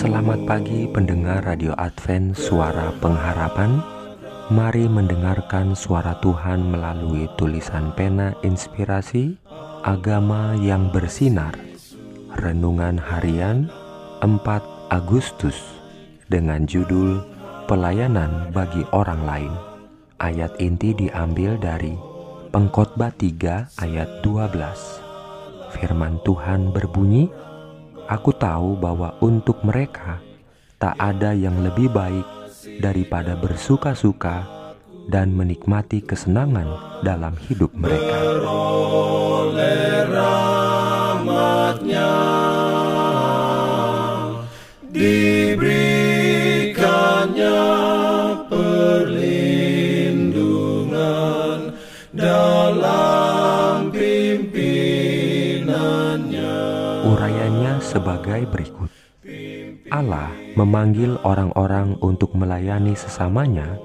Selamat pagi pendengar Radio Advent Suara Pengharapan. Mari mendengarkan suara Tuhan melalui tulisan pena inspirasi Agama yang bersinar. Renungan harian 4 Agustus Dengan judul Pelayanan bagi orang lain. Ayat inti diambil dari Pengkhotbah 3 ayat 12 Firman Tuhan berbunyi, Aku tahu bahwa untuk mereka tak ada yang lebih baik daripada bersuka-suka dan menikmati kesenangan dalam hidup mereka. Diberikannya perlindungan dalam pimpinannya. Urayanya sebagai berikut. Allah memanggil orang-orang untuk melayani sesamanya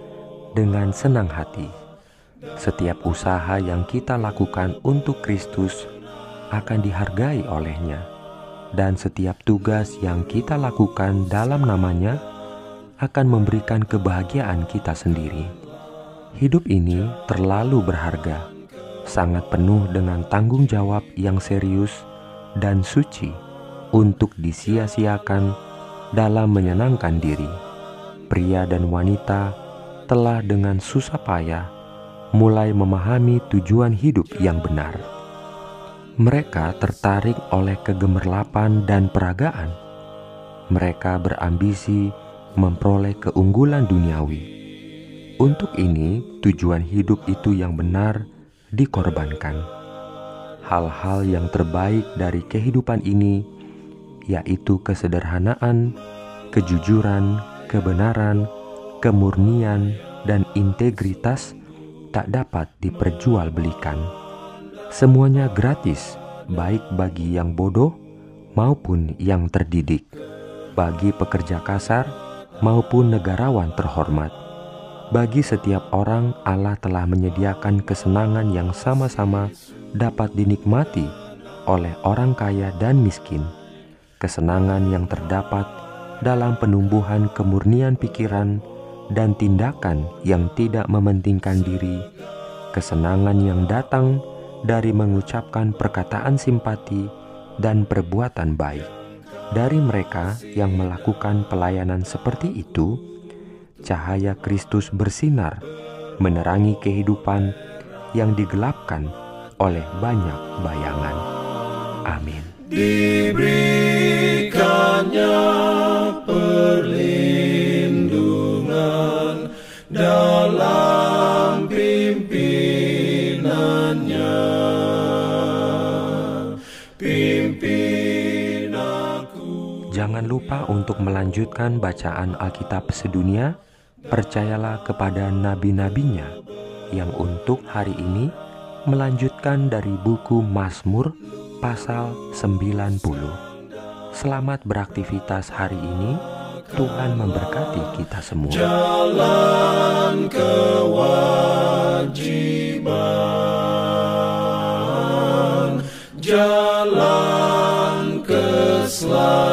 dengan senang hati. Setiap usaha yang kita lakukan untuk Kristus akan dihargai olehnya, dan setiap tugas yang kita lakukan dalam namanya akan memberikan kebahagiaan kita sendiri. Hidup ini terlalu berharga, sangat penuh dengan tanggung jawab yang serius dan suci untuk disia-siakan dalam menyenangkan diri. Pria dan wanita telah dengan susah payah mulai memahami tujuan hidup yang benar. Mereka tertarik oleh kegemerlapan dan peragaan. Mereka berambisi memperoleh keunggulan duniawi. Untuk ini, tujuan hidup itu yang benar dikorbankan. Hal-hal yang terbaik dari kehidupan ini yaitu kesederhanaan, kejujuran, kebenaran, kemurnian, dan integritas tak dapat diperjualbelikan. Semuanya gratis, baik bagi yang bodoh maupun yang terdidik, bagi pekerja kasar maupun negarawan terhormat. Bagi setiap orang, Allah telah menyediakan kesenangan yang sama-sama dapat dinikmati oleh orang kaya dan miskin kesenangan yang terdapat dalam penumbuhan kemurnian pikiran dan tindakan yang tidak mementingkan diri, kesenangan yang datang dari mengucapkan perkataan simpati dan perbuatan baik. Dari mereka yang melakukan pelayanan seperti itu, cahaya Kristus bersinar, menerangi kehidupan yang digelapkan oleh banyak bayangan. Amin. Diberikannya perlindungan dalam pimpinannya. Pimpin aku. Jangan lupa untuk melanjutkan bacaan Alkitab sedunia. Percayalah kepada nabi-nabinya yang untuk hari ini melanjutkan dari buku Mazmur pasal 90. Selamat beraktivitas hari ini. Tuhan memberkati kita semua. Jalan kewajiban, jalan keselamatan.